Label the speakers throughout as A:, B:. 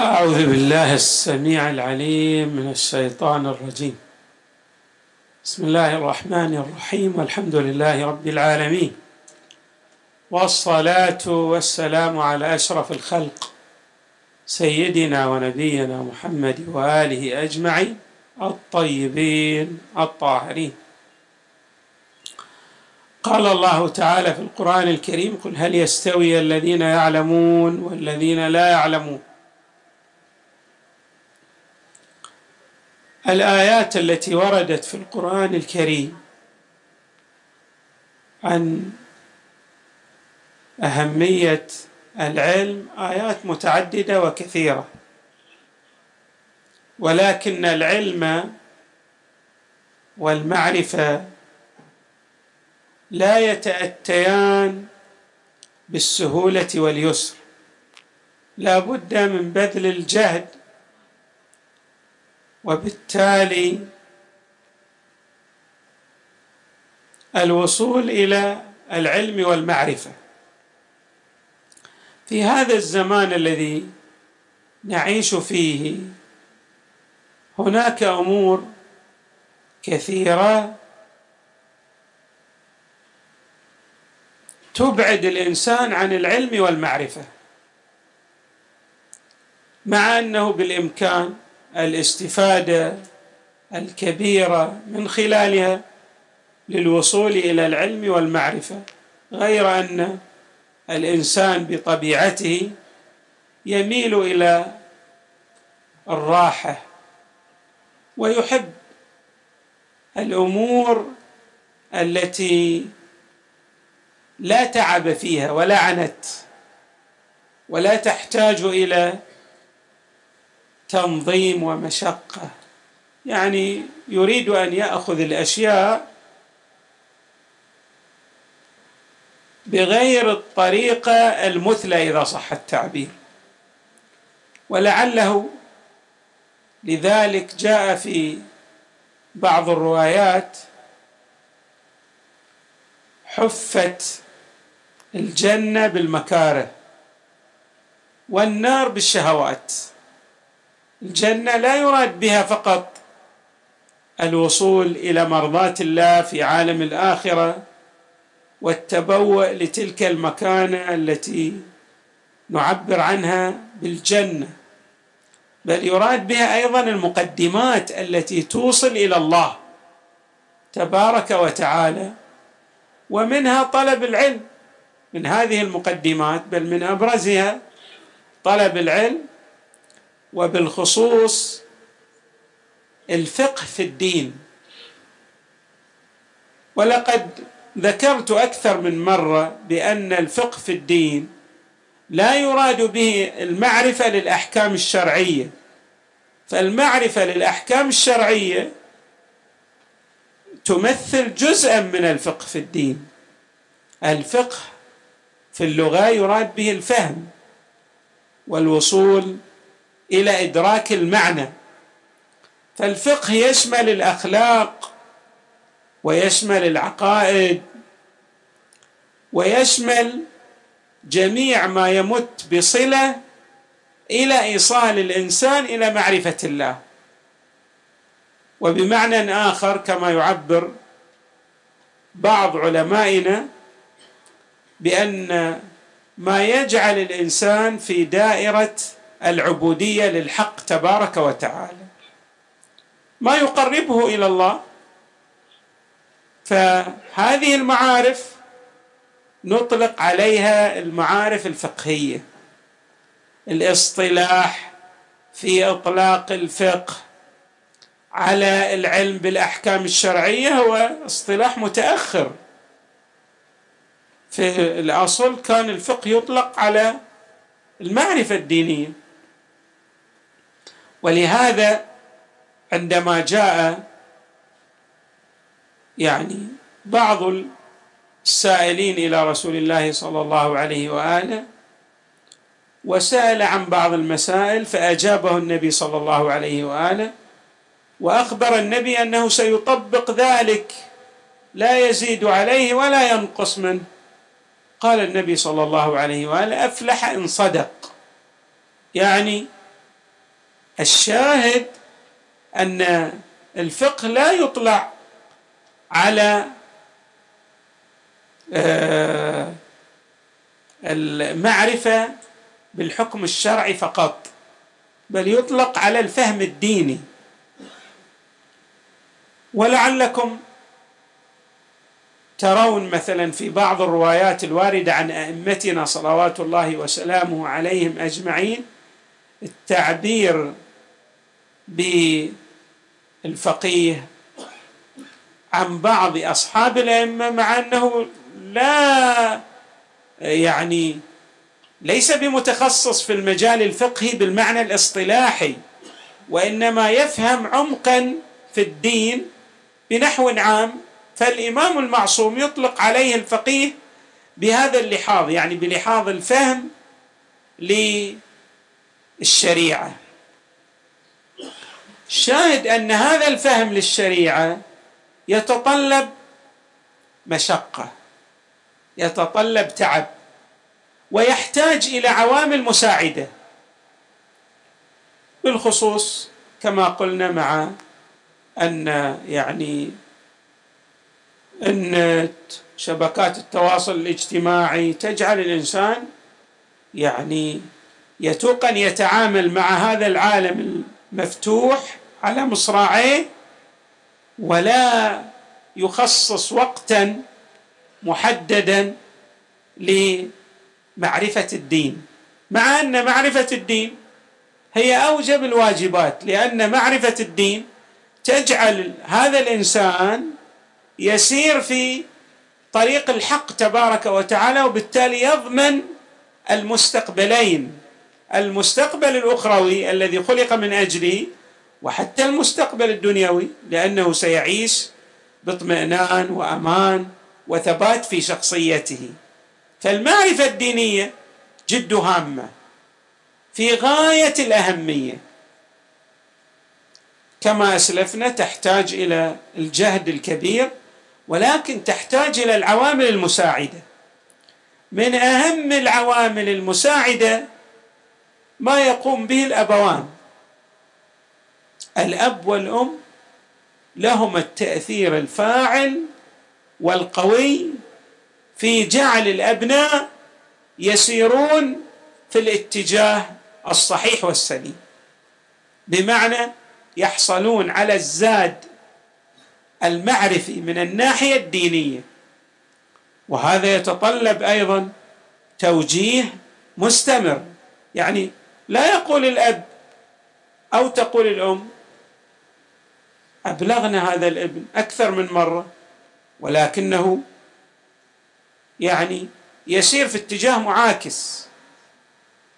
A: أعوذ بالله السميع العليم من الشيطان الرجيم. بسم الله الرحمن الرحيم. والحمد لله رب العالمين. والصلاة والسلام على أشرف الخلق سيدنا ونبينا محمد وآله أجمعين الطيبين الطاهرين. قال الله تعالى في القرآن الكريم قل هل يستوي الذين يعلمون والذين لا يعلمون الآيات التي وردت في القرآن الكريم عن أهمية العلم آيات متعددة وكثيرة. ولكن العلم والمعرفة لا يتأتيان بالسهولة واليسر. لا بد من بذل الجهد وبالتالي الوصول إلى العلم والمعرفة. في هذا الزمان الذي نعيش فيه هناك أمور كثيرة تبعد الإنسان عن العلم والمعرفة مع أنه بالإمكان الاستفادة الكبيرة من خلالها للوصول إلى العلم والمعرفة غير أن الإنسان بطبيعته يميل إلى الراحة ويحب الأمور التي لا تعب فيها ولا عنت ولا تحتاج إلى تنظيم ومشقة. يعني يريد أن يأخذ الأشياء بغير الطريقة المثلى إذا صح التعبير. ولعله لذلك جاء في بعض الروايات حفت الجنة بالمكاره والنار بالشهوات. الجنة لا يراد بها فقط الوصول إلى مرضاة الله في عالم الآخرة والتبوء لتلك المكانة التي نعبر عنها بالجنة بل يراد بها أيضا المقدمات التي توصل إلى الله تبارك وتعالى ومنها طلب العلم من هذه المقدمات بل من أبرزها طلب العلم وبالخصوص الفقه في الدين. ولقد ذكرت أكثر من مرة بأن الفقه في الدين لا يراد به المعرفة للأحكام الشرعية. فالمعرفة للأحكام الشرعية تمثل جزءا من الفقه في الدين. الفقه في اللغة يراد به الفهم والوصول إلى إدراك المعنى. فالفقه يشمل الأخلاق ويشمل العقائد ويشمل جميع ما يمت بصلة إلى إيصال الإنسان إلى معرفة الله. وبمعنى آخر كما يعبر بعض علمائنا بأن ما يجعل الإنسان في دائرة العبودية للحق تبارك وتعالى. ما يقربه إلى الله. فهذه المعارف نطلق عليها المعارف الفقهية. الاصطلاح في إطلاق الفقه على العلم بالأحكام الشرعية هو اصطلاح متأخر. في الأصل كان الفقه يطلق على المعرفة الدينية. ولهذا عندما جاء يعني بعض السائلين إلى رسول الله صلى الله عليه وآله وسأل عن بعض المسائل فأجابه النبي صلى الله عليه وآله وأخبر النبي أنه سيطبق ذلك لا يزيد عليه ولا ينقص منه. قال النبي صلى الله عليه وآله أفلح إن صدق. يعني الشاهد أن الفقه لا يطلع على آه، المعرفة بالحكم الشرعي فقط بل يطلق على الفهم الديني. ولعلكم ترون مثلا في بعض الروايات الواردة عن أئمتنا صلوات الله وسلامه عليهم أجمعين التعبير بالفقيه عن بعض أصحاب الأئمة مع أنه لا يعني ليس بمتخصص في المجال الفقهي بالمعنى الاصطلاحي وإنما يفهم عمقا في الدين بنحو عام. فالإمام المعصوم يطلق عليه الفقيه بهذا اللحاظ يعني بلحاظ الفهم للشريعة. شاهد أن هذا الفهم للشريعة يتطلب مشقة يتطلب تعب ويحتاج إلى عوامل مساعدة بالخصوص كما قلنا مع أن يعني النت شبكات التواصل الاجتماعي تجعل الإنسان يعني يتوق أن يتعامل مع هذا العالم المفتوح على مصراعيه ولا يخصص وقتا محددا لمعرفة الدين. مع أن معرفة الدين هي أوجب الواجبات لأن معرفة الدين تجعل هذا الإنسان يسير في طريق الحق تبارك وتعالى وبالتالي يضمن المستقبلين. المستقبل الأخروي الذي خلق من أجله وحتى المستقبل الدنيوي لأنه سيعيش باطمئنان وأمان وثبات في شخصيته. فالمعرفة الدينية جد هامة في غاية الأهمية. كما أسلفنا تحتاج إلى الجهد الكبير ولكن تحتاج إلى العوامل المساعدة. من أهم العوامل المساعدة ما يقوم به الأبوان. الأب والأم لهما التأثير الفاعل والقوي في جعل الأبناء يسيرون في الاتجاه الصحيح والسليم. بمعنى يحصلون على الزاد المعرفي من الناحية الدينية. وهذا يتطلب أيضا توجيه مستمر. يعني لا يقول الأب أو تقول الأم أبلغنا هذا الابن أكثر من مرة ولكنه يعني يسير في اتجاه معاكس.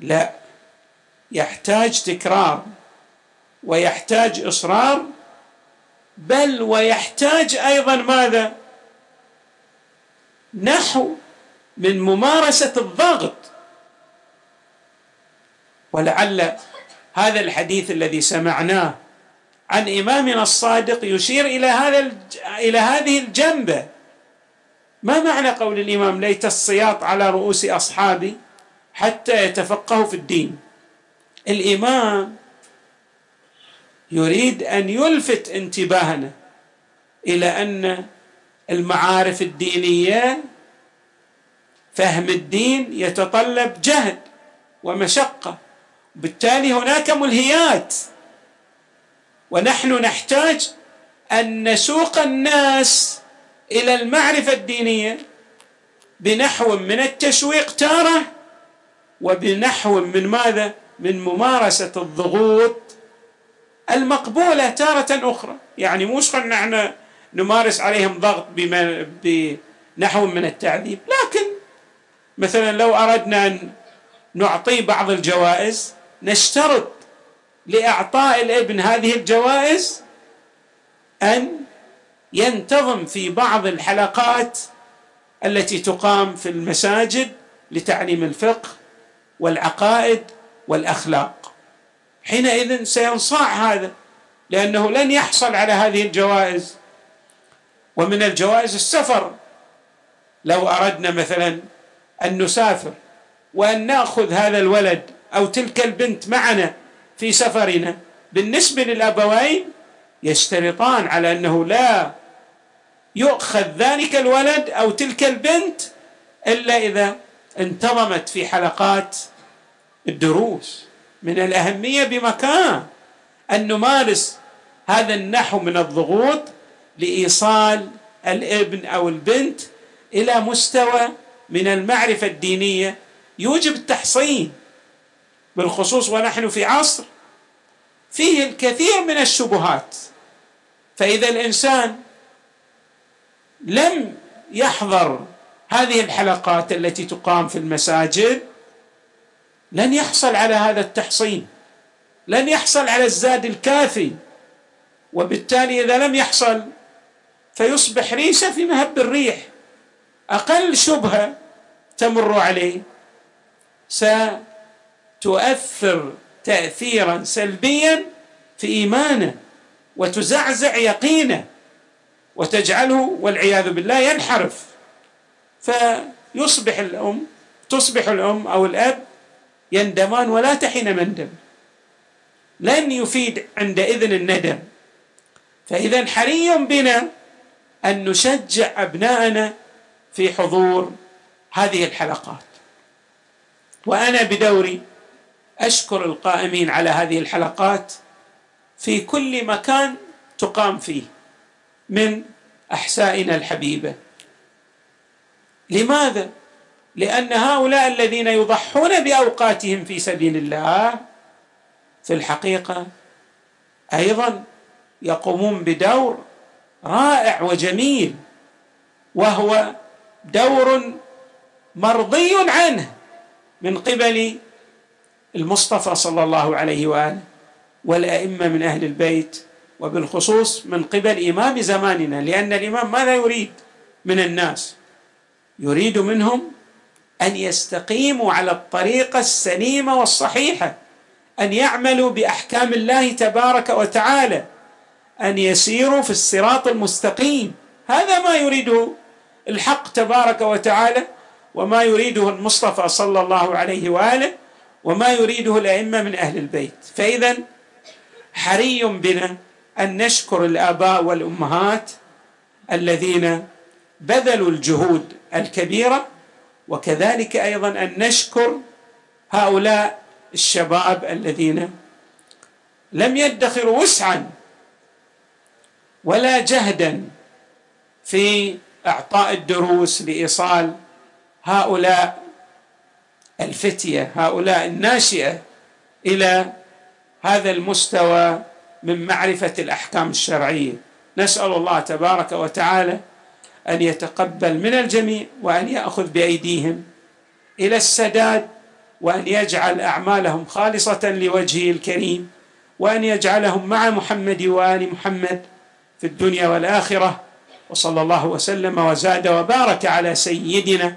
A: لا يحتاج تكرار ويحتاج إصرار بل ويحتاج أيضا ماذا؟ نحو من ممارسة الضغط. ولعل هذا الحديث الذي سمعناه عن إمامنا الصادق يشير إلى هذا إلى هذه الجنبة. ما معنى قول الإمام ليت السياط على رؤوس أصحابي حتى يتفقهوا في الدين؟ الإمام يريد أن يلفت انتباهنا إلى أن المعارف الدينية فهم الدين يتطلب جهد ومشقة. بالتالي هناك ملهيات. ونحن نحتاج أن نسوق الناس إلى المعرفة الدينية بنحو من التشويق تارة وبنحو من ماذا؟ من ممارسة الضغوط المقبولة تارة أخرى. يعني مش نحن نمارس عليهم ضغط بنحو من التعذيب. لكن مثلا لو أردنا أن نعطيه بعض الجوائز نشترط لإعطاء الابن هذه الجوائز أن ينتظم في بعض الحلقات التي تقام في المساجد لتعليم الفقه والعقائد والأخلاق. حينئذ سينصاع هذا لأنه لن يحصل على هذه الجوائز. ومن الجوائز السفر. لو أردنا مثلا أن نسافر وأن نأخذ هذا الولد أو تلك البنت معنا في سفرنا بالنسبة للأبوين يشترطان على أنه لا يؤخذ ذلك الولد أو تلك البنت إلا إذا انتظمت في حلقات الدروس. من الأهمية بمكان أن نمارس هذا النحو من الضغوط لإيصال الابن أو البنت إلى مستوى من المعرفة الدينية. يوجب التحصين بالخصوص ونحن في عصر فيه الكثير من الشبهات. فإذا الإنسان لم يحضر هذه الحلقات التي تقام في المساجد لن يحصل على هذا التحصين لن يحصل على الزاد الكافي. وبالتالي إذا لم يحصل فيصبح ريشه في مهب الريح. أقل شبهة تمر عليه. ستؤثر تاثيرا سلبيا في إيمانه وتزعزع يقينه وتجعله والعياذ بالله ينحرف. فيصبح الأم تصبح الأم أو الأب يندمان ولا تحين مندم لن يفيد عندئذ الندم. فاذا حري بنا أن نشجع أبناءنا في حضور هذه الحلقات. وأنا بدوري أشكر القائمين على هذه الحلقات في كل مكان تقام فيه من أحسائنا الحبيبة. لماذا؟ لأن هؤلاء الذين يضحون بأوقاتهم في سبيل الله في الحقيقة أيضا يقومون بدور رائع وجميل وهو دور مرضي عنه من قبل المصطفى صلى الله عليه وآله والأئمة من أهل البيت وبالخصوص من قبل إمام زماننا لأن الإمام ماذا يريد من الناس؟ يريد منهم أن يستقيموا على الطريقة السليمة والصحيحة أن يعملوا بأحكام الله تبارك وتعالى أن يسيروا في الصراط المستقيم. هذا ما يريده الحق تبارك وتعالى وما يريده المصطفى صلى الله عليه وآله وما يريده الأئمة من أهل البيت. فإذا حري بنا أن نشكر الآباء والأمهات الذين بذلوا الجهود الكبيرة وكذلك أيضا أن نشكر هؤلاء الشباب الذين لم يدخروا وسعا ولا جهدا في إعطاء الدروس لإيصال هؤلاء الفتية هؤلاء الناشئة إلى هذا المستوى من معرفة الأحكام الشرعية. نسأل الله تبارك وتعالى أن يتقبل من الجميع وأن يأخذ بأيديهم إلى السداد وأن يجعل أعمالهم خالصة لوجهه الكريم وأن يجعلهم مع محمد وآل محمد في الدنيا والآخرة. وصلى الله وسلم وزاد وبارك على سيدنا